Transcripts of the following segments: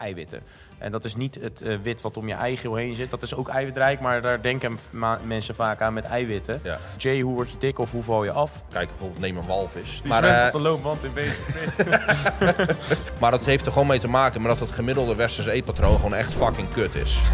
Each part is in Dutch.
eiwitten. En dat is niet het eh, wit wat om je eigeel heen zit. Dat is ook eiwitrijk, maar daar denken ma- mensen vaak aan met eiwitten. Ja. Jay, hoe word je dik of hoe val je af? Kijk, bijvoorbeeld neem een walvis. Die Maar, zwemt eh, op de loopband in bezig. maar dat heeft er gewoon mee te maken met dat het gemiddelde westerse eetpatroon gewoon echt fucking kut is.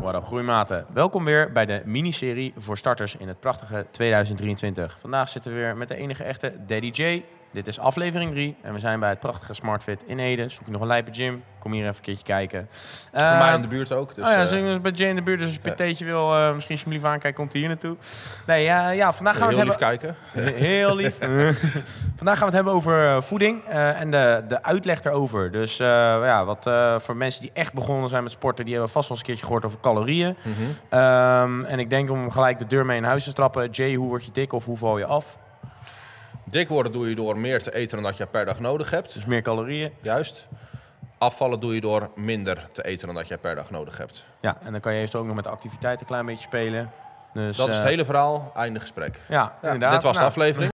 What up, groeimaten. Welkom weer bij de miniserie voor starters in het prachtige 2023. Vandaag zitten we weer met de enige echte Daddy J. Dit is aflevering 3 en we zijn bij het prachtige SmartFit in Ede. Zoek je nog een lijpe gym? Kom hier even een keertje kijken. Bij Eh, mij in de buurt ook. Dus, oh ja, eh, zijn we bij Jay in de buurt, dus als je een ja. wil, eh, misschien alsjeblieft aankijken, komt hij hier naartoe. Nee, ja, ja vandaag gaan we heel het lief hebben... kijken. Heel lief. Vandaag gaan we het hebben over eh, voeding en de, de uitleg erover. Dus ja, wat voor mensen die echt begonnen zijn met sporten, die hebben vast wel eens een keertje gehoord over calorieën. Mhm. Ehm, en ik denk om gelijk de deur mee in huis te trappen. Jay, hoe word je dik of hoe val je af? Dik worden doe je door meer te eten dan dat je per dag nodig hebt. Dus meer calorieën. Juist. Afvallen doe je door minder te eten dan dat je per dag nodig hebt. Ja, en dan kan je eventueel ook nog met de activiteit een klein beetje spelen. Dus, Dat is het eh, hele verhaal. Einde gesprek. Ja, Ja, inderdaad. dit was de Nou, aflevering.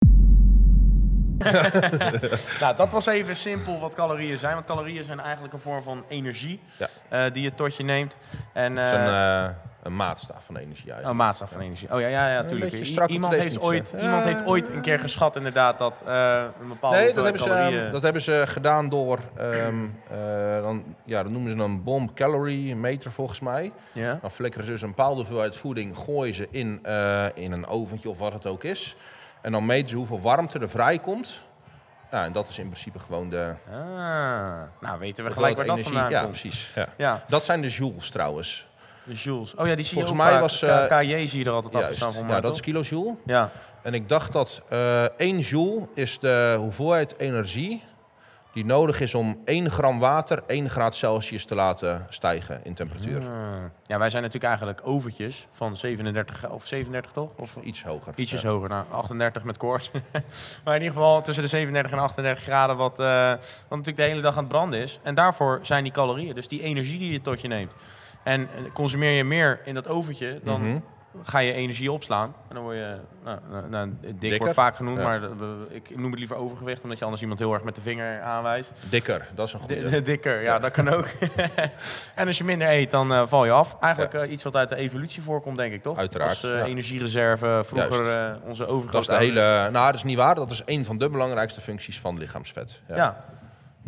Nou, dat was even simpel wat calorieën zijn. Want calorieën zijn eigenlijk een vorm van energie Ja. eh, die je tot je neemt. En, eh, een, eh, een maatstaf van energie Oh, eigenlijk. maatstaf van energie. Oh ja, ja, ja, tuurlijk. beetje I- strak op iemand, heeft ooit, iemand heeft ooit een keer geschat inderdaad dat eh, een bepaalde Nee, dat hoeveelheid hebben, ze, calorieën... ehm, dat hebben ze gedaan door, ehm, eh, dan, ja, dat noemen ze een bomb calorie meter volgens mij. ja? Dan flikkeren ze dus een bepaalde hoeveelheid voeding, gooien ze in, eh, in een oventje of wat het ook is. En dan meten ze hoeveel warmte er vrijkomt. Ja, en dat is in principe gewoon de Ah, nou weten we gelijk waar dat energie. vandaan Ja, komt. precies. Ja. Ja, Dat zijn de joules trouwens. de joules. Oh ja, die zie je Volgens ook mij vaak. was, eh, K- KJ zie je er altijd achter Juist. staan. Van Ja, dat is kilojoule. Ja, En ik dacht dat eh 1 joule is de hoeveelheid energie die nodig is om 1 gram water 1 graad Celsius te laten stijgen in temperatuur. Ah. ja, wij zijn natuurlijk eigenlijk overtjes van 37 of 37 toch? Of Iets hoger. ietsjes Ja. hoger, nou 38 met koorts. maar in ieder geval tussen de 37 en 38 graden, wat, eh, wat natuurlijk de hele dag aan het branden is. En daarvoor zijn die calorieën, dus die energie die je tot je neemt. En consumeer je meer in dat overtje, dan Mhm. Ga je energie opslaan. En dan word je, nou, nou, nou, dik Dikker. wordt vaak genoemd, Ja. maar ik noem het liever overgewicht, omdat je anders iemand heel erg met de vinger aanwijst. Dikker, dat is een goede. dikker, ja, Ja. dat kan ook. en als je minder eet, dan eh, val je af. Eigenlijk eh, iets wat uit de evolutie voorkomt, denk ik, toch? Uiteraard, Als eh, energiereserve, vroeger onze Dat is de hele. Nou, dat is niet waar. Dat is een van de belangrijkste functies van lichaamsvet. Ja.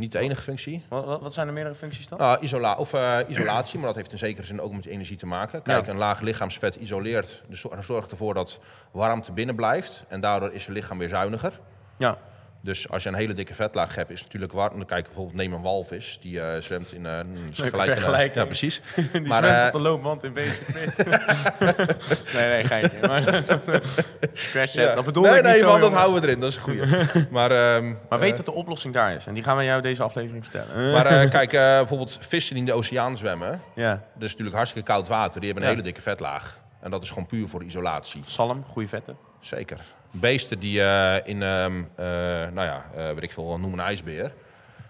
Niet de enige functie. Wat, wat- zijn de meerdere functies dan? Nou, isola of, eh, isolatie, maar dat heeft in zekere zin ook met energie te maken. Kijk, Ja. een laag lichaamsvet isoleert, dus zor- zorgt ervoor dat warmte binnen blijft. En daardoor is je lichaam weer zuiniger. Ja. Dus als je een hele dikke vetlaag hebt, is het natuurlijk warm. Dan kijk bijvoorbeeld, neem een walvis, die eh, zwemt in... eh een vergelijking. ja, precies. Die Maar, zwemt eh, op de loopband in basic fit. nee, nee, geintje. Maar crash set, Ja. dat bedoel nee, ik nee, niet zo, man, dat houden we erin. Dat is een goeie. maar ehm, Maar weet eh, dat de oplossing daar is. En die gaan we jou deze aflevering vertellen. maar eh, kijk, eh, bijvoorbeeld vissen die in de oceaan zwemmen. ja. Dat is natuurlijk hartstikke koud water. Die hebben een Ja. hele dikke vetlaag. En dat is gewoon puur voor isolatie. Salm, goede vetten. Zeker. Beesten die eh, in, ehm, eh, nou ja, eh weet ik veel, noem een ijsbeer.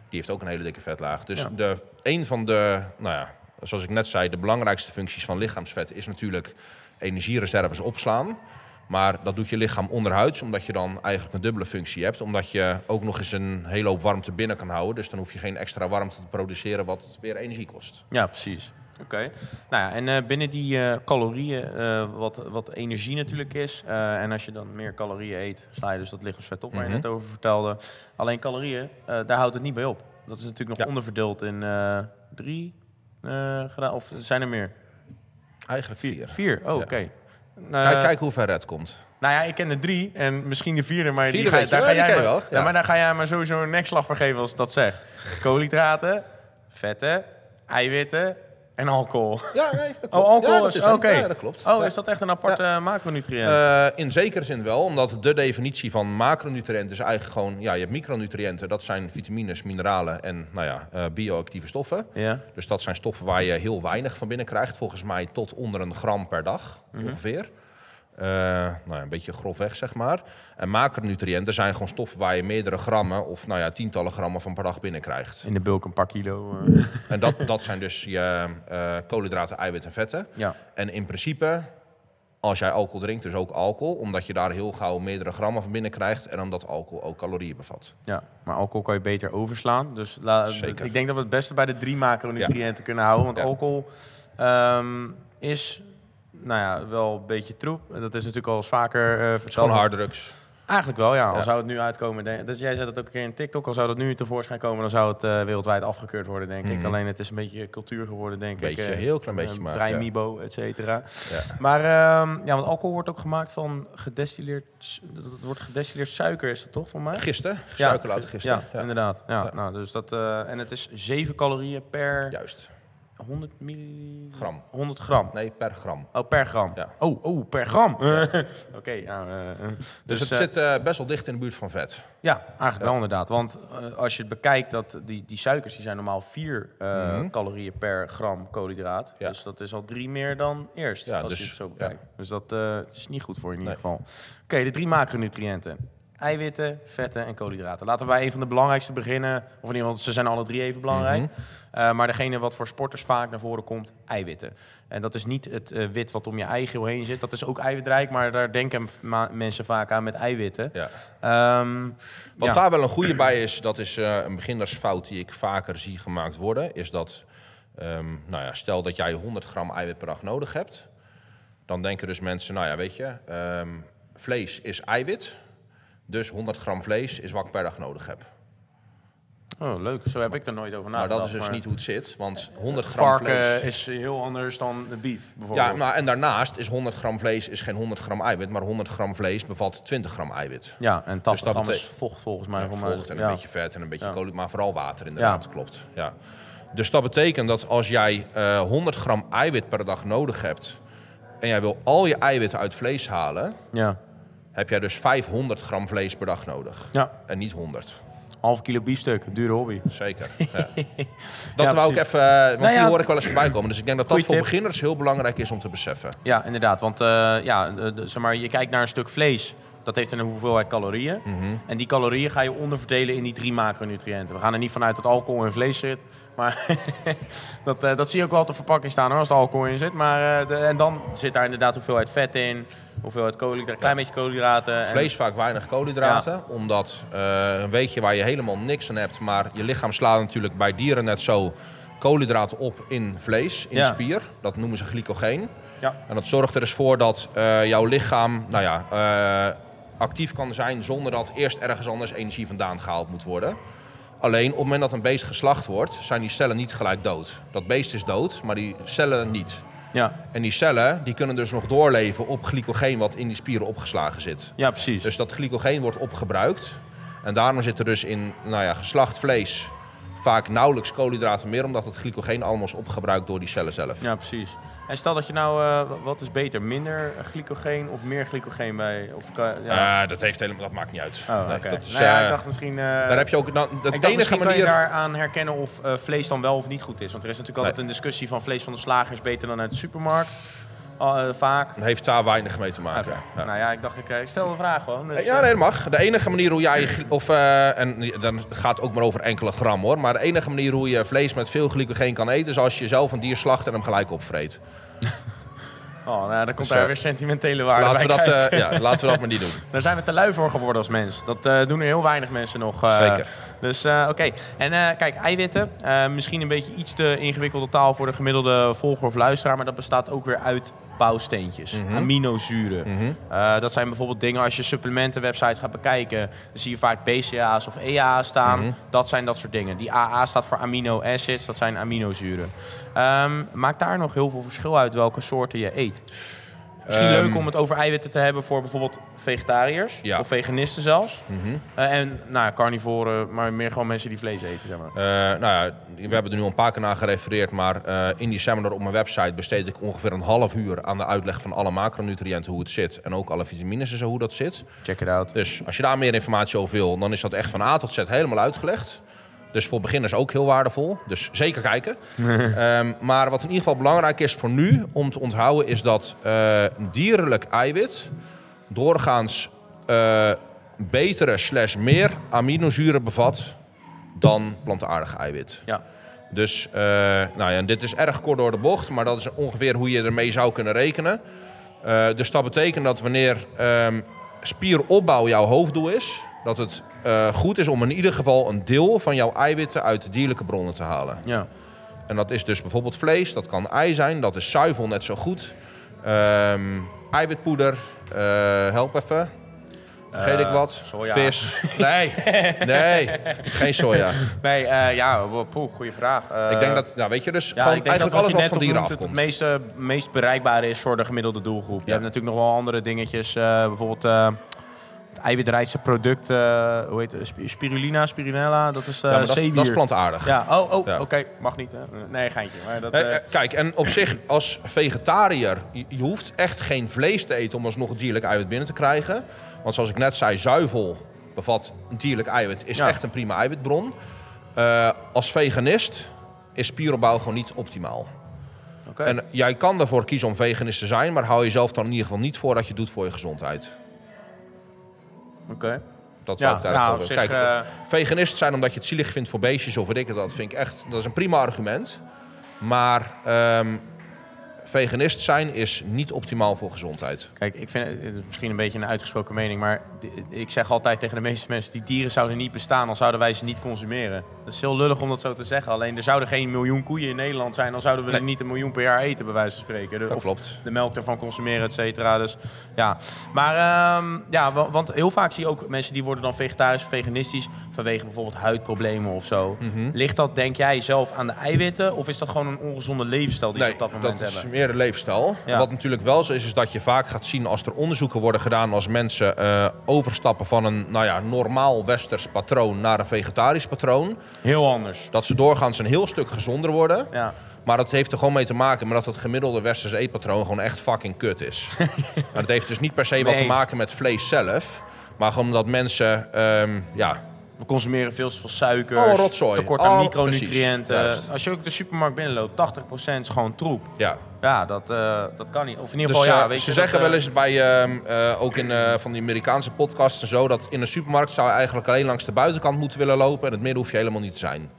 Die heeft ook een hele dikke vetlaag. Dus Ja. de, een van de, nou ja, zoals ik net zei, de belangrijkste functies van lichaamsvet is natuurlijk energiereserves opslaan. Maar dat doet je lichaam onderhuids, omdat je dan eigenlijk een dubbele functie hebt. Omdat je ook nog eens een hele hoop warmte binnen kan houden. Dus dan hoef je geen extra warmte te produceren, wat weer energie kost. Ja, precies. Oké. Nou ja, en eh, binnen die eh, calorieën, eh, wat, wat energie natuurlijk is. en als je dan meer calorieën eet, sla je dus dat lichaamsvet op waar je Mhm. net over vertelde. Alleen calorieën, daar houdt het niet bij op. Dat is natuurlijk nog Ja. onderverdeeld in drie gedaan. Of zijn er meer? Eigenlijk vier. Vier, oh, Ja. oké. Kijk, kijk hoe ver het komt. Nou ja, ik ken er drie en misschien de vierde, maar die ga, daar, ga jij maar, wel, ja. ja. maar daar ga jij maar sowieso een nekslag voor geven als ik dat zeg. Koolhydraten, vetten, eiwitten en alcohol. Ja, nee, dat klopt. Oh, alcohol Ja, is- hem. oké. Ja, dat klopt. Oh, is dat echt een aparte macronutriënt? Eh, in zekere zin wel, omdat de definitie van macronutriënten is eigenlijk gewoon... Ja, je hebt micronutriënten, dat zijn vitamines, mineralen en nou ja, eh, bioactieve stoffen. ja. Dus dat zijn stoffen waar je heel weinig van binnen krijgt. Volgens mij tot onder een gram per dag, Mhm. ongeveer. Eh, nou ja, een beetje grofweg, zeg maar. En macronutriënten zijn gewoon stoffen waar je meerdere grammen... of nou ja, tientallen grammen van per dag binnenkrijgt. In de bulk een paar kilo. eh. En dat, dat zijn dus je eh, koolhydraten, eiwitten en vetten. ja. En in principe als jij alcohol drinkt, dus ook alcohol. Omdat je daar heel gauw meerdere grammen van binnen krijgt. En omdat alcohol ook calorieën bevat. Ja, maar alcohol kan je beter overslaan. Dus la- Zeker. ik denk dat we het beste bij de drie macronutriënten kunnen houden. Want alcohol ehm, is nou ja, wel een beetje troep. Dat is natuurlijk al eens vaker verteld. Gewoon harddrugs. Eigenlijk wel, ja. Al Ja. zou het nu uitkomen, denk, dus jij zei dat ook een keer in TikTok, al zou dat nu tevoorschijn komen, dan zou het eh, wereldwijd afgekeurd worden, denk ik. Mhm. Alleen het is een beetje cultuur geworden, denk Beetje, ik. eh, heel klein beetje maar. Vrij ja. Mibo, et cetera. Ja. Maar ehm, ja, want alcohol wordt ook gemaakt van gedestilleerd, dat het wordt gedestilleerd suiker, is dat toch voor mij? Gisten, Ja, suiker laten gisten. Ja, Ja, inderdaad. Ja, Ja. Nou, dus dat, en het is 7 calorieën per Juist. 100 milligram. Gram. 100 gram. Nee, per gram. Oh, per gram. Ja. Oh, oh, per gram. Oké, eh, eh, Dus, het eh, zit best wel dicht in de buurt van vet. Ja, eigenlijk Ja. wel inderdaad. Want als je het bekijkt, dat die, die suikers die zijn normaal 4 Mhm. calorieën per gram koolhydraat. Ja. Dus dat is al drie meer dan eerst, Ja, als dus- je het zo bekijkt. Dus dat is niet goed voor je in ieder Nee. geval. Oké, de drie macronutriënten. Eiwitten, vetten en koolhydraten. Laten wij een van de belangrijkste beginnen. Of in ieder geval, ze zijn alle drie even belangrijk. Mhm. Eh, maar degene wat voor sporters vaak naar voren komt, eiwitten. En dat is niet het eh, wit wat om je eigeel heen zit. Dat is ook eiwitrijk, maar daar denken mensen vaak aan met eiwitten. Ja. Ehm, Wat ja. daar wel een goede bij is, dat is eh, een beginnersfout die ik vaker zie gemaakt worden, is dat, ehm, nou ja, stel dat jij 100 gram eiwit per dag nodig hebt, dan denken dus mensen, nou ja, weet je, ehm, vlees is eiwit, dus 100 gram vlees is wat ik per dag nodig heb. Oh, leuk. Zo heb ik er nooit over Maar nagedacht. dat is dus maar niet hoe het zit, want 100 gram varken vlees... is heel anders dan de beef, bijvoorbeeld. Ja, nou, en daarnaast is 100 gram vlees is geen 100 gram eiwit, maar 100 gram vlees bevat 20 gram eiwit. Ja, en 80 dat gram is vocht volgens mij. Ja, vocht en Ja. een beetje vet en een beetje Ja. koolhydraten, maar vooral water inderdaad, klopt. Ja. Dus dat betekent dat als jij eh 100 gram eiwit per dag nodig hebt en jij wil al je eiwitten uit vlees halen, Ja. Heb jij dus 500 gram vlees per dag nodig. ja, En niet 100. half kilo biefstuk, dure hobby. Zeker. Ja. Dat Ja, wou ik even, eh, want Nou ja, die hoor ik wel eens voorbij komen. Dus ik denk dat dat goeie voor tip. beginners heel belangrijk is om te beseffen. Ja, inderdaad. Want eh, ja, de- zeg maar, je kijkt naar een stuk vlees. Dat heeft een hoeveelheid calorieën. Mhm. En die calorieën ga je onderverdelen in die drie macronutriënten. We gaan er niet vanuit dat alcohol in vlees zit. Maar dat, eh, dat zie je ook wel op de verpakking staan hoor, als er alcohol in zit. Maar, eh, de- en dan zit daar inderdaad hoeveelheid vet in. Hoeveelheid koolhydraten, klein beetje koolhydraten. en- Vlees vaak weinig koolhydraten, omdat eh, een weetje waar je helemaal niks aan hebt, maar je lichaam slaat natuurlijk bij dieren net zo koolhydraten op in vlees, in Ja. spier. Dat noemen ze glycogeen. Ja. En dat zorgt er dus voor dat eh, jouw lichaam nou ja, eh, actief kan zijn zonder dat eerst ergens anders energie vandaan gehaald moet worden. Alleen op het moment dat een beest geslacht wordt, zijn die cellen niet gelijk dood. Dat beest is dood, maar die cellen niet. Ja, En die cellen die kunnen dus nog doorleven op glycogeen wat in die spieren opgeslagen zit. ja, precies. Dus dat glycogeen wordt opgebruikt. En daarom zit er dus in nou ja, geslacht vlees vaak nauwelijks koolhydraten meer, omdat het glycogeen allemaal is opgebruikt door die cellen zelf. Ja, precies. En stel dat je nou, eh, wat is beter, minder glycogeen of meer glycogeen bij? Of, kan- ja. Eh, dat, heeft helemaal, dat maakt niet uit. oh, Nee, oké. dat is, nou ja, eh, ik dacht misschien... eh, daar heb je ook dan, de enige misschien kan manier. je daaraan herkennen of eh, vlees dan wel of niet goed is. Want er is natuurlijk altijd een discussie van vlees van de slager is beter dan uit de supermarkt. Uh, vaak. Heeft daar weinig mee te maken. Ja. Nou ja, ik dacht, ik, eh, stel een vraag gewoon. Dus, Ja, eh, nee, dat mag. De enige manier hoe jij... Of, eh, en dan gaat het ook maar over enkele gram hoor. Maar de enige manier hoe je vlees met veel glycogeen kan eten... is als je zelf een dier slacht en hem gelijk opvreet. Oh, nou, dan komt Dus, daar eh, weer sentimentele waarde Laten we, bij dat, kijken. eh, ja, laten we dat maar niet doen. Daar zijn we te lui voor geworden als mens. Dat eh, doen er heel weinig mensen nog. eh. Zeker. Dus eh, oké. En eh, kijk, eiwitten. eh, misschien een beetje iets te ingewikkelde taal voor de gemiddelde volger of luisteraar. Maar dat bestaat ook weer uit bouwsteentjes. Mhm. Aminozuren. Mhm. Eh, dat zijn bijvoorbeeld dingen als je supplementenwebsites gaat bekijken. Dan zie je vaak BCA's of EA's staan. Mhm. Dat zijn dat soort dingen. Die AA staat voor amino acids. Dat zijn aminozuren. Ehm, maakt daar nog heel veel verschil uit welke soorten je eet? Misschien Ehm, leuk om het over eiwitten te hebben voor bijvoorbeeld vegetariërs Ja. of veganisten zelfs. Mhm. Eh, en nou, carnivoren, maar meer gewoon mensen die vlees eten, zeg maar. Eh, nou ja, we hebben er nu al een paar keer naar gerefereerd, maar eh, in die seminar op mijn website besteed ik ongeveer een half uur aan de uitleg van alle macronutriënten, hoe het zit en ook alle vitamines en zo hoe dat zit. Check it out. Dus als je daar meer informatie over wil, dan is dat echt van A tot Z helemaal uitgelegd. Dus voor beginners ook heel waardevol. Dus zeker kijken. Ehm, maar wat in ieder geval belangrijk is voor nu om te onthouden, is dat eh, dierlijk eiwit doorgaans eh, betere slash meer aminozuren bevat dan plantaardig eiwit. Ja. Dus eh, nou ja, en dit is erg kort door de bocht, maar dat is ongeveer hoe je ermee zou kunnen rekenen. Dus dat betekent dat wanneer ehm, spieropbouw jouw hoofddoel is, dat het eh, goed is om in ieder geval een deel van jouw eiwitten uit de dierlijke bronnen te halen. Ja. En dat is dus bijvoorbeeld vlees, dat kan ei zijn, dat is zuivel net zo goed. Ehm, eiwitpoeder, eh, help even. Vergeet ik Eh, wat? soja. Vis. Nee, nee, geen soja. Nee, ja, poeh, goede vraag. Ik denk dat, nou weet je, dus ja, gewoon eigenlijk alles wat van dieren afkomt. het meeste, meest bereikbare is voor de gemiddelde doelgroep. Je hebt natuurlijk nog wel andere dingetjes, bijvoorbeeld eh, het eiwitrijkste product, eh, hoe heet het, Sp- spirulina, spirulina, dat is ja, maar dat, is- dat is zeewier. plantaardig. Ja, oh, oh Ja. oké, mag niet hè? Nee, geintje. Maar dat, eh, kijk, en op zich als vegetariër, je, je hoeft echt geen vlees te eten om alsnog een dierlijk eiwit binnen te krijgen. Want zoals ik net zei, zuivel bevat een dierlijk eiwit, is Ja. echt een prima eiwitbron. Als veganist is spieropbouw gewoon niet optimaal. oké. En jij kan ervoor kiezen om veganist te zijn, maar hou jezelf dan in ieder geval niet voor dat je het doet voor je gezondheid. Oké. Dat Ja, ik daarvoor nou, Kijk, eh, veganist zijn omdat je het zielig vindt voor beestjes of weet ik het, dat vind ik echt, dat is een prima argument. Maar ehm, veganist zijn is niet optimaal voor gezondheid. Kijk, ik vind het, het is misschien een beetje een uitgesproken mening, maar ik zeg altijd tegen de meeste mensen: die dieren zouden niet bestaan, dan zouden wij ze niet consumeren. Dat is heel lullig om dat zo te zeggen. Alleen er zouden geen miljoen koeien in Nederland zijn, dan zouden we Nee. er niet een miljoen per jaar eten, bij wijze van spreken. De- Dat of klopt. de melk ervan consumeren, et cetera. Dus ja, maar ehm, ja, wa- want heel vaak zie je ook mensen die worden dan vegetarisch of veganistisch vanwege bijvoorbeeld huidproblemen of zo. Mhm. Ligt dat, denk jij, zelf aan de eiwitten of is dat gewoon een ongezonde levensstijl die ze op dat moment dat hebben? is meer de leefstijl. Ja. Wat natuurlijk wel zo is, is dat je vaak gaat zien als er onderzoeken worden gedaan als mensen eh, overstappen van een nou ja, normaal westers patroon naar een vegetarisch patroon. Heel anders. Dat ze doorgaans een heel stuk gezonder worden. Ja. Maar dat heeft er gewoon mee te maken met dat het gemiddelde westerse eetpatroon gewoon echt fucking kut is. maar dat heeft dus niet per se wat te maken met vlees zelf. Maar gewoon omdat mensen, ehm, ja, We consumeren veel te veel suiker, Allemaal rotzooi. tekort aan Allemaal- micronutriënten. Als je ook de supermarkt binnenloopt, 80% is gewoon troep. ja. Ja, dat, eh, dat kan niet. Of in ieder Dus geval, ja, eh, weet ze je, zeggen dat, wel eens bij, eh, ook in eh, van die Amerikaanse podcasts en zo, dat in een supermarkt zou je eigenlijk alleen langs de buitenkant moeten willen lopen en het midden hoef je helemaal niet te zijn.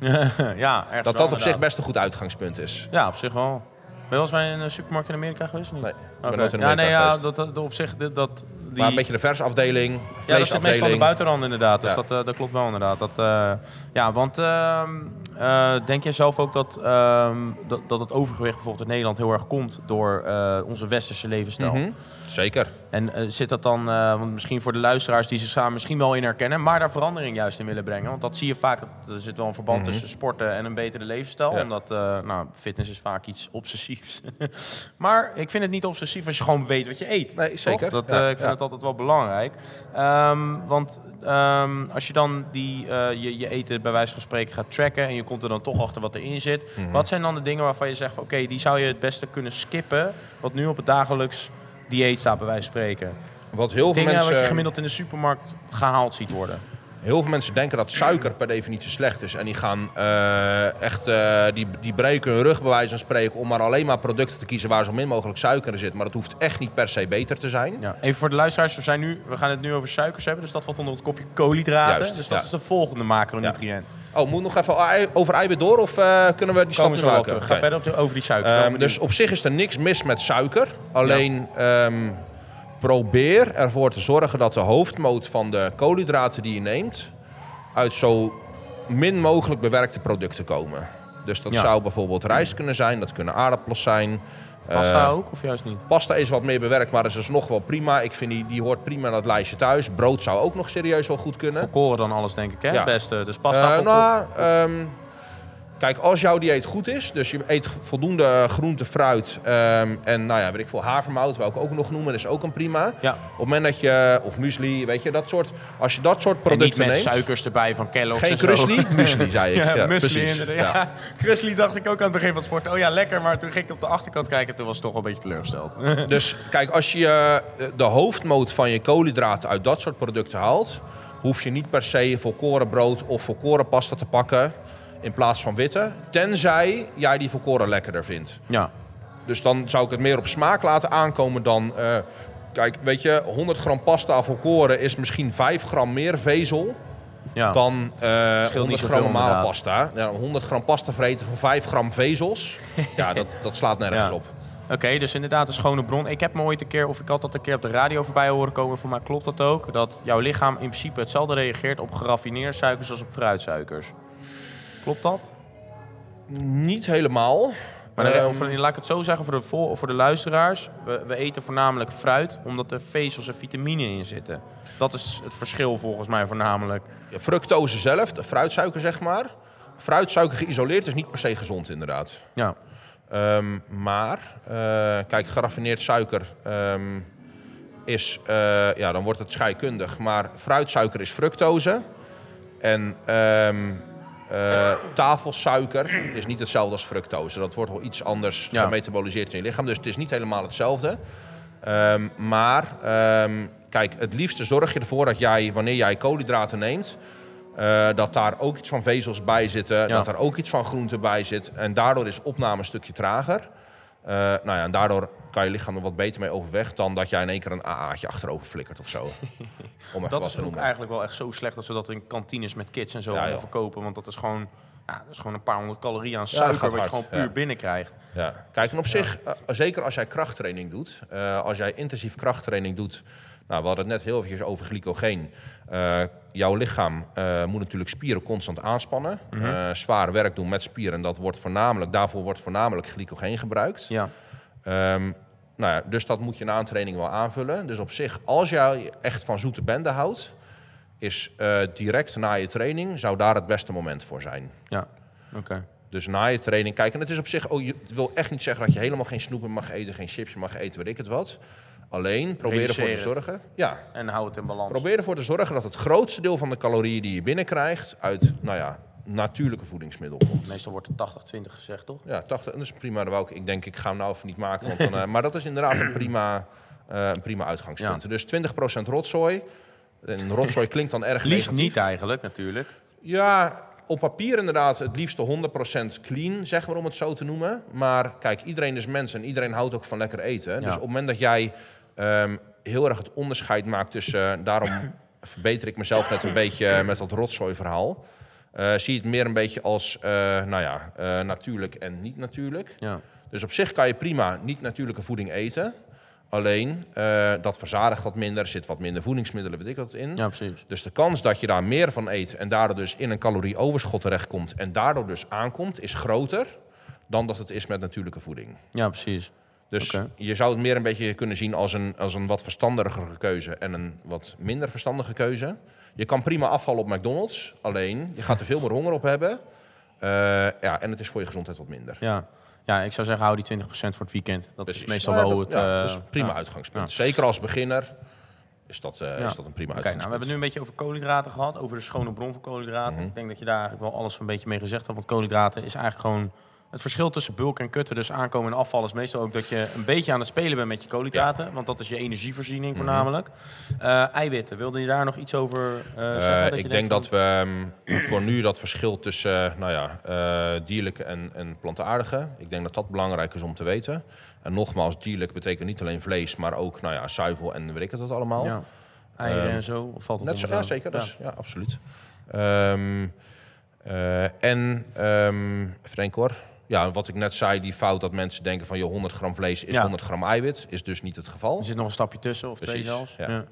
eh, ja, Dat dat op zich best een goed uitgangspunt is. Ja, op zich wel. Ben je wel eens bij een eh, supermarkt in Amerika geweest of niet? Nee, nooit in ja, nee, ja, geweest. dat, dat, op zich, dat, dat die... Maar een beetje de versafdeling, Ja, dat zit meestal aan de vleesafdeling. buitenrand inderdaad. Dus Ja. dat, eh, dat klopt wel inderdaad. Dat, eh, ja, want ehm, eh, denk jij zelf ook dat, ehm, dat, dat het overgewicht bijvoorbeeld in Nederland heel erg komt door onze westerse levensstijl? Mhm, Zeker. En eh, zit dat dan, eh, want misschien voor de luisteraars die zich samen misschien wel in herkennen, maar daar verandering juist in willen brengen? Want dat zie je vaak, dat er zit wel een verband Mhm. tussen sporten en een betere levensstijl. Ja. Omdat eh, nou, fitness is vaak iets obsessiefs. maar ik vind het niet obsessief als je gewoon weet wat je eet. Nee, zeker. Dat, Ja, ik vind ja. het altijd wel belangrijk. Ehm, want ehm, als je dan die, je, je eten bij wijze van spreken gaat tracken en je komt er dan toch achter wat erin zit. Mhm. Wat zijn dan de dingen waarvan je zegt, oké, die zou je het beste kunnen skippen, wat nu op het dagelijks dieet staat bij wijze van spreken? Wat heel veel, Dingen wat je mensen, gemiddeld in de supermarkt gehaald ziet worden. heel veel mensen denken dat suiker per definitie slecht is. En die gaan eh, echt, eh, die, die breken hun rug bij wijze van spreken om maar alleen maar producten te kiezen waar zo min mogelijk suiker in zit. Maar dat hoeft echt niet per se beter te zijn. Ja. Even voor de luisteraars, we, zijn nu, we gaan het nu over suikers hebben, dus dat valt onder het kopje koolhydraten. Juist, dus dat ja. is de volgende macronutriënt. Oh, moet nog even over eiwit door of eh, kunnen we die stap maken? Ga verder op de, over die suikers. Ehm, dus op zich is er niks mis met suiker. Alleen ehm, probeer ervoor te zorgen dat de hoofdmoot van de koolhydraten die je neemt... uit zo min mogelijk bewerkte producten komen. Dus dat Ja. zou bijvoorbeeld rijst kunnen zijn, dat kunnen aardappels zijn. Pasta Eh, ook, of juist niet? Pasta is wat meer bewerkt, maar is dus nog wel prima. Ik vind die, die hoort prima in dat lijstje thuis. Brood zou ook nog serieus wel goed kunnen. Volkoren dan alles, denk ik, hè? Ja. Het beste. Dus pasta, Eh, volkoren. nou, ehm, kijk, als jouw dieet goed is, dus je eet voldoende groente, fruit ehm, en nou ja, weet ik veel, havermout, wou ik ook nog noemen, is ook een prima. Ja. Op het moment dat je, of muesli, weet je, dat soort, als je dat soort En niet producten met neemt. suikers erbij van Kellogg's Geen krusli, muesli zei ik. Ja, Ja, muesli inderdaad. Ja. Krusli dacht ik ook aan het begin van het sporten. Oh ja, lekker. Maar toen ging ik op de achterkant kijken. Toen was het toch wel een beetje teleurgesteld. Dus kijk, als je eh, de hoofdmoot van je koolhydraten uit dat soort producten haalt, hoef je niet per se volkoren brood of volkoren pasta te pakken in plaats van witte. Tenzij jij die volkoren lekkerder vindt. ja. Dus dan zou ik het meer op smaak laten aankomen dan... eh, kijk, weet je, 100 gram pasta volkoren is misschien 5 gram meer vezel ja. dan eh 100 niet gram normale inderdaad. pasta. Ja, 100 gram pasta vreten voor 5 gram vezels, ja, dat, dat slaat nergens Ja. op. Oké, dus inderdaad een schone bron. Ik heb me ooit een keer, of ik had dat een keer op de radio voorbij horen komen. Voor mij klopt dat ook. Dat jouw lichaam in principe hetzelfde reageert op geraffineerde suikers als op fruitsuikers. Klopt dat? Niet helemaal. Maar de- Ehm, of, laat ik het zo zeggen voor de, vol, voor de luisteraars. We, we eten voornamelijk fruit, omdat er vezels en vitamine in zitten. Dat is het verschil volgens mij voornamelijk. fructose zelf, de fruitsuiker zeg maar. Fruitsuiker geïsoleerd is niet per se gezond inderdaad. Ja, Ehm, maar, eh, kijk, geraffineerd suiker ehm, is, eh, ja, dan wordt het scheikundig. Maar fruitsuiker is fructose. En eh, tafelsuiker is niet hetzelfde als fructose. Dat wordt wel iets anders Ja. gemetaboliseerd in je lichaam. Dus het is niet helemaal hetzelfde. Ehm, maar, ehm, kijk, het liefste zorg je ervoor dat jij, wanneer jij koolhydraten neemt... eh, dat daar ook iets van vezels bij zitten, dat er ook iets van groente bij zit. En daardoor is opname een stukje trager. Eh, nou ja, en daardoor kan je lichaam er wat beter mee overweg... dan dat jij in één keer een AA'tje achterover flikkert of zo. Om dat is ook eigenlijk wel echt zo slecht dat ze dat in kantines met kids en zo Ja, verkopen. Want dat is gewoon, ja, dat is gewoon een paar honderd calorieën aan suiker wat je gewoon puur binnenkrijgt. Ja. Kijk, en op zich, eh, zeker als jij krachttraining doet, eh, als jij intensief krachttraining doet, nou, we hadden het net heel eventjes over glycogeen. Eh, jouw lichaam eh, moet natuurlijk spieren constant aanspannen. Eh, zwaar werk doen met spieren. Dat wordt voornamelijk, daarvoor wordt voornamelijk glycogeen gebruikt. Ja, Ehm, nou ja, dus dat moet je na een training wel aanvullen. Dus op zich, als jij echt van zoete bende houdt, is direct na je training zou daar het beste moment voor zijn. ja, oké. Dus na je training, kijk, en het is op zich, oh, je wil echt niet zeggen dat je helemaal geen snoepen mag eten, geen chips mag eten, weet ik het wat. Alleen probeer ervoor te zorgen. Ja, En hou het in balans. probeer ervoor te zorgen dat het grootste deel van de calorieën die je binnenkrijgt uit, nou ja, natuurlijke voedingsmiddel komt. Meestal wordt het 80-20 gezegd, toch? Ja, 80, dat is prima. Dat wou ik, ik denk, ik ga hem nou even niet maken. Want dan, eh, maar dat is inderdaad een prima, eh, een prima uitgangspunt. Ja. Dus 20% rotzooi. En rotzooi klinkt dan erg Liefst negatief. niet eigenlijk, natuurlijk. Ja, op papier inderdaad het liefst 100% clean, zeg maar om het zo te noemen. Maar kijk, iedereen is mens en iedereen houdt ook van lekker eten. Dus op het moment dat jij ehm, heel erg het onderscheid maakt tussen... eh, daarom verbeter ik mezelf net een beetje met dat rotzooi verhaal. Eh, zie je het meer een beetje als, eh, nou ja, eh, natuurlijk en niet natuurlijk. Ja, Dus op zich kan je prima niet-natuurlijke voeding eten. Alleen, eh, dat verzadigt wat minder, er zit wat minder voedingsmiddelen, weet ik wat in. ja precies. Dus de kans dat je daar meer van eet en daardoor dus in een calorieoverschot terechtkomt en daardoor dus aankomt, is groter dan dat het is met natuurlijke voeding. Ja, precies. Dus je zou het meer een beetje kunnen zien als een, als een wat verstandigere keuze en een wat minder verstandige keuze. Je kan prima afvallen op McDonald's, alleen je gaat er veel meer honger op hebben. Eh, ja, en het is voor je gezondheid wat minder. Ja. ja, ik zou zeggen, hou die 20% voor het weekend. Dat Precies. is meestal Nou ja, wel dat- het... ja, eh, dat is een prima ja. uitgangspunt. Zeker als beginner is dat, eh, is dat een prima Oké, nou, we uitgangspunt. hebben nu een beetje over koolhydraten gehad, over de schone bron van koolhydraten. Mhm. Ik denk dat je daar eigenlijk wel alles een beetje mee gezegd hebt. Want koolhydraten is eigenlijk gewoon het verschil tussen bulk en kutten. Dus aankomen en afval is meestal ook dat je een beetje aan het spelen bent met je koolhydraten. Want dat is je energievoorziening Mhm. voornamelijk. Eh, eiwitten, wilde je daar nog iets over eh, Eh, zeggen? Dat ik denk van- dat we ehm, voor nu dat verschil tussen eh, nou ja, eh, dierlijke en, en plantaardige, ik denk dat dat belangrijk is om te weten. En nogmaals, dierlijk betekent niet alleen vlees, maar ook nou ja, zuivel en weet ik het wat allemaal. Ja. Eieren Ehm, en zo, valt het Net zo, ja, zeker. Ja. Dus, ja, absoluut. Ehm, eh, en, ehm even denken hoor. Ja, wat ik net zei, die fout dat mensen denken van... joh, 100 gram vlees is Ja. 100 gram eiwit, is dus niet het geval. Er zit nog een stapje tussen, of twee zelfs. ja. Ja.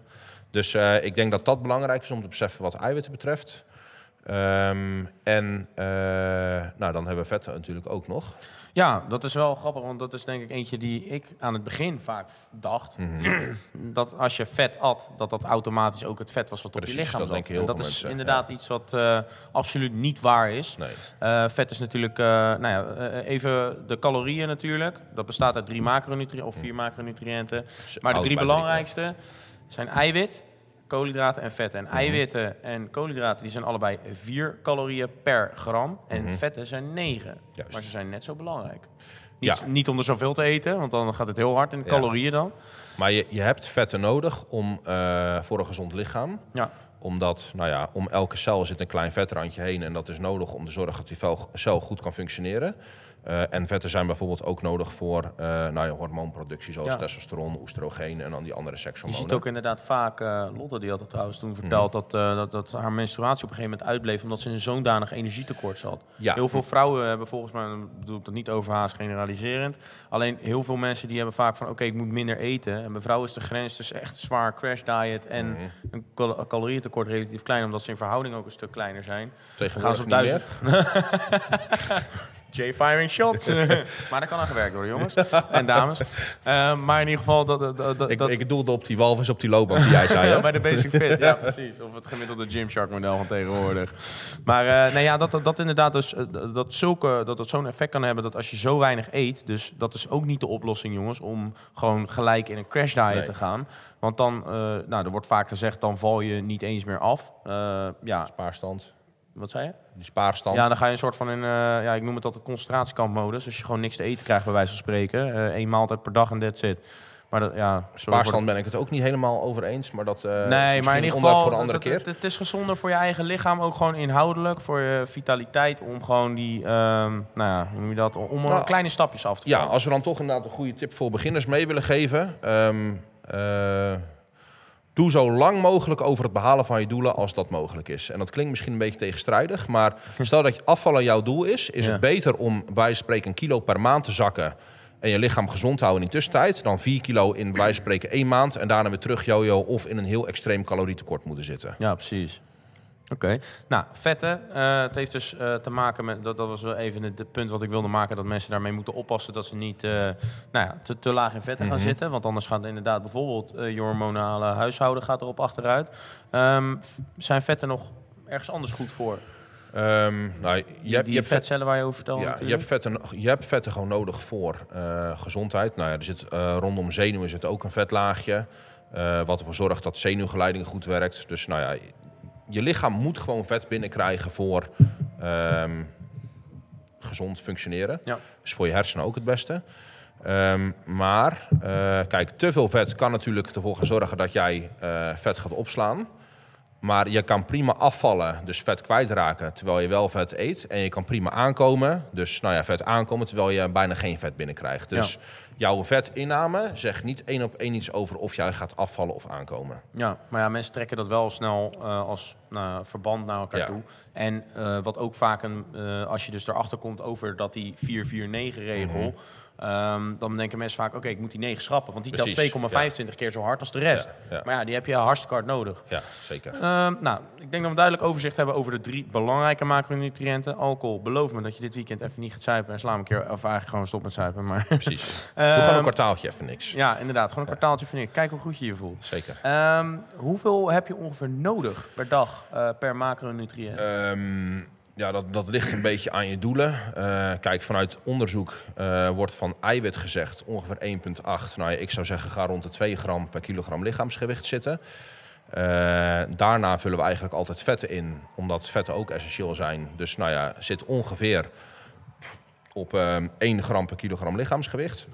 Dus eh, ik denk dat dat belangrijk is om te beseffen wat eiwitten betreft. Ehm, en eh, nou, dan hebben we vetten natuurlijk ook nog. Ja, dat is wel grappig, want dat is denk ik eentje die ik aan het begin vaak dacht. Mhm. Dat als je vet at, dat dat automatisch ook het vet was wat op je lichaam dat zat. heel En dat is mensen, inderdaad iets wat eh, absoluut niet waar is. Nee. Eh, vet is natuurlijk, nou ja, even de calorieën natuurlijk. Dat bestaat uit drie macronutriënten of vier macronutriënten. Maar de drie belangrijkste zijn eiwit, koolhydraten en vetten. En Mhm. eiwitten en koolhydraten die zijn allebei 4 calorieën per gram. En Mhm. vetten zijn 9. Juist. Maar ze zijn net zo belangrijk. Niet, Ja. niet om er zoveel te eten, want dan gaat het heel hard in de Ja. calorieën dan. Maar je, je hebt vetten nodig om, eh, voor een gezond lichaam. Ja, Omdat, nou ja, om elke cel zit een klein vetrandje heen. En dat is nodig om te zorgen dat die cel goed kan functioneren. Eh, en vetten zijn bijvoorbeeld ook nodig voor eh nou ja, hormoonproductie, zoals Ja. testosteron, oestrogeen en dan die andere Je sekshormonen. ziet ook inderdaad vaak, eh, Lotte die had het trouwens toen verteld, dat, eh, dat, dat haar menstruatie op een gegeven moment uitbleef omdat ze een zo'n danig energietekort zat. Ja. Heel veel vrouwen hebben volgens mij, bedoel ik dat niet overhaast generaliserend, alleen heel veel mensen die hebben vaak van oké, ik moet minder eten. En bij vrouwen is de grens dus echt zwaar crash diet en Mhm. een cal calorieëntekort relatief klein, omdat ze in verhouding ook een stuk kleiner zijn. Tegenwoordig gaan ze op niet meer. J-firing shots. maar dat kan aan gewerkt worden, jongens en dames. Eh, maar in ieder geval, dat, dat, dat, Ik, dat- ik doelde op die walvis op die loopband die jij zei. ja, bij de Basic Fit, ja precies. Of het gemiddelde Gymshark model van tegenwoordig. Maar eh nee, ja, dat, dat, dat inderdaad dus, eh, dat, zulke, dat het zo'n effect kan hebben dat als je zo weinig eet... dus dat is ook niet de oplossing, jongens, om gewoon gelijk in een crash diet Nee. te gaan. Want dan, nou, er wordt vaak gezegd, dan val je niet eens meer af. Ja, Spaarstand. Wat zei je? Die spaarstand. Ja, dan ga je een soort van in, eh, ja, ik noem het altijd concentratiekampmodus. Als je gewoon niks te eten krijgt, bij wijze van spreken. Eh één maaltijd per dag en that's it. Maar dat, ja, Spaarstand ben ik het ook niet helemaal over eens. Maar dat eh, is Nee, maar in ieder geval, voor een andere het, keer. het, het is gezonder voor je eigen lichaam, ook gewoon inhoudelijk, voor je vitaliteit, om gewoon die, ehm, nou ja, hoe noem je dat, om Nou, kleine stapjes af te Ja, vallen. als we dan toch inderdaad een goede tip voor beginners mee willen geven. ehm, eh, doe zo lang mogelijk over het behalen van je doelen als dat mogelijk is. En dat klinkt misschien een beetje tegenstrijdig. Maar stel dat je afvallen jouw doel is. Is Ja. het beter om bij spreken een kilo per maand te zakken. En je lichaam gezond te houden in die tussentijd. Dan 4 kilo in bij spreken één maand. En daarna weer terug jojo of in een heel extreem calorietekort moeten zitten. Ja, precies. Oké. Nou, vetten. eh, het heeft dus eh, te maken met, dat, dat was wel even het, punt wat ik wilde maken, dat mensen daarmee moeten oppassen dat ze niet eh, nou ja, te, te laag in vetten gaan Mhm. zitten. Want anders gaat inderdaad bijvoorbeeld je hormonale huishouden gaat erop achteruit. Ehm, zijn vetten nog ergens anders goed voor? Ehm, nou, je, Die, hebt- die je hebt vet, vetcellen waar je over vertelde Ja, je hebt, vetten, je hebt vetten gewoon nodig voor gezondheid. Nou ja, er zit, rondom zenuwen zit ook een vetlaagje. wat ervoor zorgt dat zenuwgeleiding goed werkt. Dus nou ja, je lichaam moet gewoon vet binnenkrijgen voor ehm, gezond functioneren. Ja. Is voor je hersenen ook het beste. Ehm, maar eh, kijk, te veel vet kan natuurlijk ervoor gaan zorgen dat jij eh, vet gaat opslaan. Maar je kan prima afvallen, dus vet kwijtraken, terwijl je wel vet eet. En je kan prima aankomen, dus nou ja, vet aankomen, terwijl je bijna geen vet binnenkrijgt. Dus jouw vetinname zegt niet één op één iets over of jij gaat afvallen of aankomen. Ja, maar ja, mensen trekken dat wel snel eh, als nou, verband naar elkaar Ja. toe. En eh, wat ook vaak, een, eh, als je dus erachter komt over dat die 4-4-9-regel... Mhm. Ehm, dan denken mensen vaak, oké, ik moet die 9 schrappen. Want die Precies, telt 2,25 keer zo hard als de rest. Ja, ja. Maar ja, die heb je hartstikke hard nodig. Ja, zeker. Ehm, nou, ik denk dat we een duidelijk overzicht hebben over de drie belangrijke macronutriënten. Alcohol, beloof me dat je dit weekend even niet gaat zuipen en sla een keer, of eigenlijk gewoon stop met zuipen. Maar Precies. Ehm, gewoon een kwartaaltje even niks. ja, inderdaad, gewoon een kwartaaltje vind ik. Kijk hoe goed je je voelt. Zeker. Ehm, hoeveel heb je ongeveer nodig per dag eh, per macronutriënt? Ehm, ja, dat, dat ligt een beetje aan je doelen. Eh, kijk, vanuit onderzoek eh, wordt van eiwit gezegd ongeveer 1,8. Nou ja, ik zou zeggen, ga rond de 2 gram per kilogram lichaamsgewicht zitten. Eh, daarna vullen we eigenlijk altijd vetten in, omdat vetten ook essentieel zijn. Dus nou ja, zit ongeveer op ehm 1 gram per kilogram lichaamsgewicht.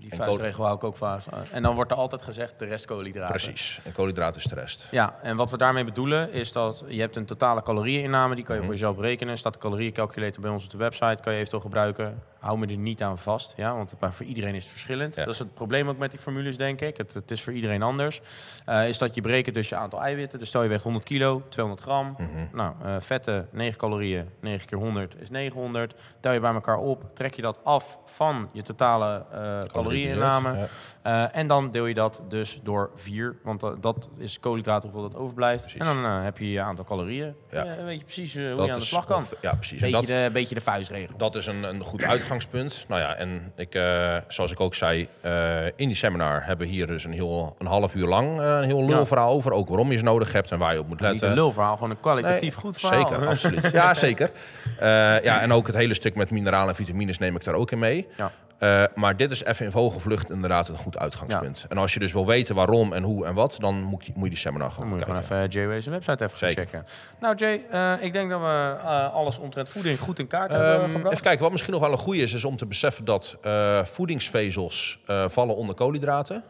Die vuistregel hou ik ook vast. En dan wordt er altijd gezegd de rest koolhydraten. Precies. En koolhydraten is de rest. Ja, en wat we daarmee bedoelen is dat je hebt een totale calorieënname, die kan je Mhm. voor jezelf berekenen. Staat de calorieëncalculator bij ons op de website, kan je eventueel gebruiken. Hou me er niet aan vast, ja, want voor iedereen is het verschillend. Ja. Dat is het probleem ook met die formules, denk ik. Het, het is voor iedereen anders. Eh, is dat je berekent dus je aantal eiwitten. Dus stel je weegt 100 kilo, 200 gram. Mhm. Nou, eh, vetten, 9 calorieën, 9 keer 100 is 900. Tel je bij elkaar op, trek je dat af van je totale eh calorieinname. Ja. Eh, en dan deel je dat dus door 4, want dat, dat is koolhydraten hoeveel dat overblijft. Precies. En dan eh, heb je je aantal calorieën. Ja. Weet je precies eh, hoe Dat je aan de slag kan. Ja, precies. Beetje, dat- de, beetje de vuistregel. Dat is een, een goed uitgangspunt. Nou ja, en ik, eh, zoals ik ook zei, eh, in die seminar hebben we hier dus een, heel, een half uur lang eh, een heel lulverhaal over. Ook waarom je ze nodig hebt en waar je op moet Niet letten. een lulverhaal, gewoon een kwalitatief Nee, goed verhaal. Zeker, absoluut. Ja, zeker. Eh, ja, en ook het hele stuk met mineralen en vitamines neem ik daar ook in mee. Ja. Eh, maar dit is even in vogelvlucht inderdaad een goed uitgangspunt. En als je dus wil weten waarom en hoe en wat, dan moet je, moet je die seminar Dan gewoon moet je gewoon even Jay Ways website even gaan Zeker. checken. Nou Jay, eh, ik denk dat we eh, alles omtrent voeding goed in kaart hebben Ehm, gebracht. even kijken, wat misschien nog wel een goede is, is om te beseffen dat eh, voedingsvezels eh, vallen onder koolhydraten.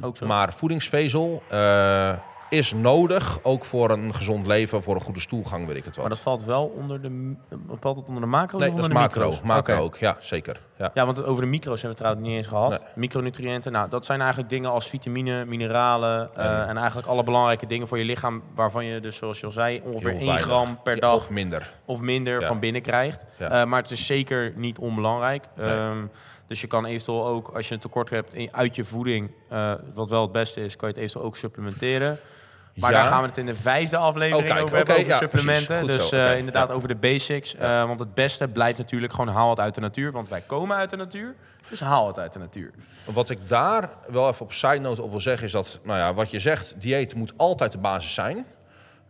Ook zo. Maar voedingsvezel, eh, is nodig, ook voor een gezond leven, voor een goede stoelgang, weet ik het wat. Maar dat valt wel onder de, valt het onder de macro's nee, of dat is macro. micro's? Macro ook, ja, zeker. Ja. Ja, want over de micro's hebben we het trouwens niet eens gehad. Nee. Micronutriënten, nou, dat zijn eigenlijk dingen als vitamine, mineralen eh, En- en eigenlijk alle belangrijke dingen voor je lichaam, waarvan je dus, zoals je al zei, ongeveer Heel 1 weinig. gram per Ja, dag Of minder. of minder Ja. van binnen krijgt. Eh, maar het is zeker niet onbelangrijk. Nee. Ehm, dus je kan eventueel ook, als je een tekort hebt in, uit je voeding, eh, wat wel het beste is, kan je het eventueel ook supplementeren. Maar Ja. daar gaan we het in de vijfde aflevering Oh, kijk, over hebben, over ja, supplementen. dus eh, inderdaad ja. over de basics. Eh, want het beste blijft natuurlijk gewoon haal het uit de natuur. Want wij komen uit de natuur, dus haal het uit de natuur. Wat ik daar wel even op side note op wil zeggen is dat, nou ja, wat je zegt, dieet moet altijd de basis zijn.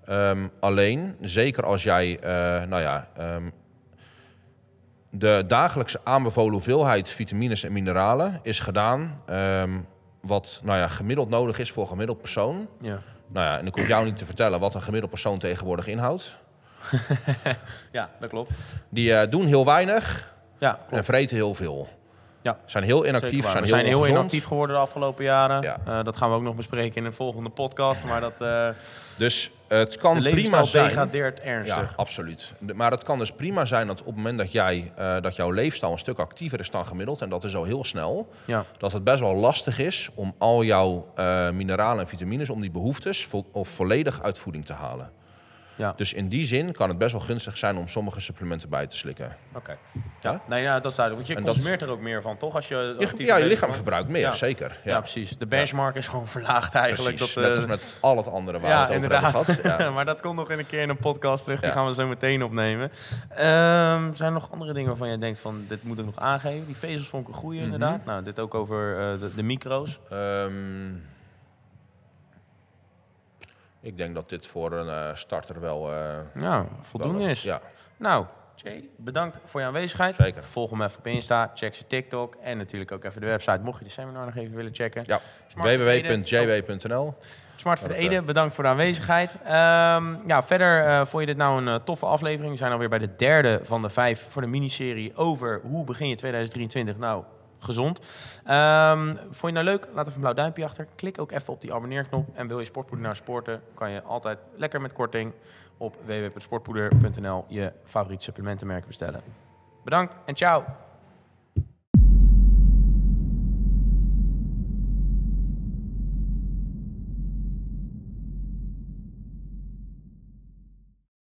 Ehm, alleen, zeker als jij, nou ja, ehm, de dagelijkse aanbevolen hoeveelheid vitamines en mineralen is gedaan ehm, wat, nou ja, gemiddeld nodig is voor een gemiddeld persoon. Ja, Nou ja, en ik hoef jou niet te vertellen wat een gemiddeld persoon tegenwoordig inhoudt. ja dat klopt. Die eh, doen heel weinig Ja, en vreten heel veel. Ja. Zijn heel inactief, zijn we heel zijn heel inactief geworden de afgelopen jaren. Ja. Eh, dat gaan we ook nog bespreken in een volgende podcast. Maar dat, eh Dus het kan de prima zijn. degradeert Ja, ernstig. absoluut. De- Maar het kan dus prima zijn dat op het moment dat, jij, eh, dat jouw leefstijl een stuk actiever is dan gemiddeld, en dat is al heel snel, Ja. dat het best wel lastig is om al jouw eh, mineralen en vitamines, om die behoeftes vo- of volledig uit voeding te halen. Ja. Dus in die zin kan het best wel gunstig zijn om sommige supplementen bij te slikken. Oké. Ja? Ja. Nee, ja, dat is duidelijk. Want je En dat- consumeert er ook meer van, toch? Als je, actief ja, je lichaam verbruikt meer, Ja. zeker. Ja. precies. De benchmark is gewoon verlaagd eigenlijk. Precies, Dat, net eh, als met al het andere waar ja, we het over inderdaad. hebben gehad. Ja. maar dat komt nog in een keer in een podcast terug. Die Ja. gaan we zo meteen opnemen. Ehm, zijn er nog andere dingen waarvan je denkt van dit moet ik nog aangeven? Die vezels vond ik een goeie Mhm. inderdaad. Nou, dit ook over eh, de, de micro's. Ehm, ik denk dat dit voor een eh, starter wel... Nou, voldoende wel- is. Ja, Nou, Jay, bedankt voor je aanwezigheid. Zeker. Volg hem even op Insta, check zijn TikTok en natuurlijk ook even de website. Mocht je de seminar nog even willen checken. ja. Ede. www.jw.nl Smart voor de Dat, eh, Ede, bedankt voor de aanwezigheid. Ehm, ja, verder eh, vond je dit nou een toffe aflevering. We zijn alweer bij de derde van de vijf voor de miniserie over hoe begin je 2023 nou gezond. Ehm, vond je nou leuk? Laat even een blauw duimpje achter. Klik ook even op die abonneerknop. En wil je sportpoeder naar sporten, kan je altijd lekker met korting op www.sportpoeder.nl je favoriete supplementenmerk bestellen. Bedankt en ciao!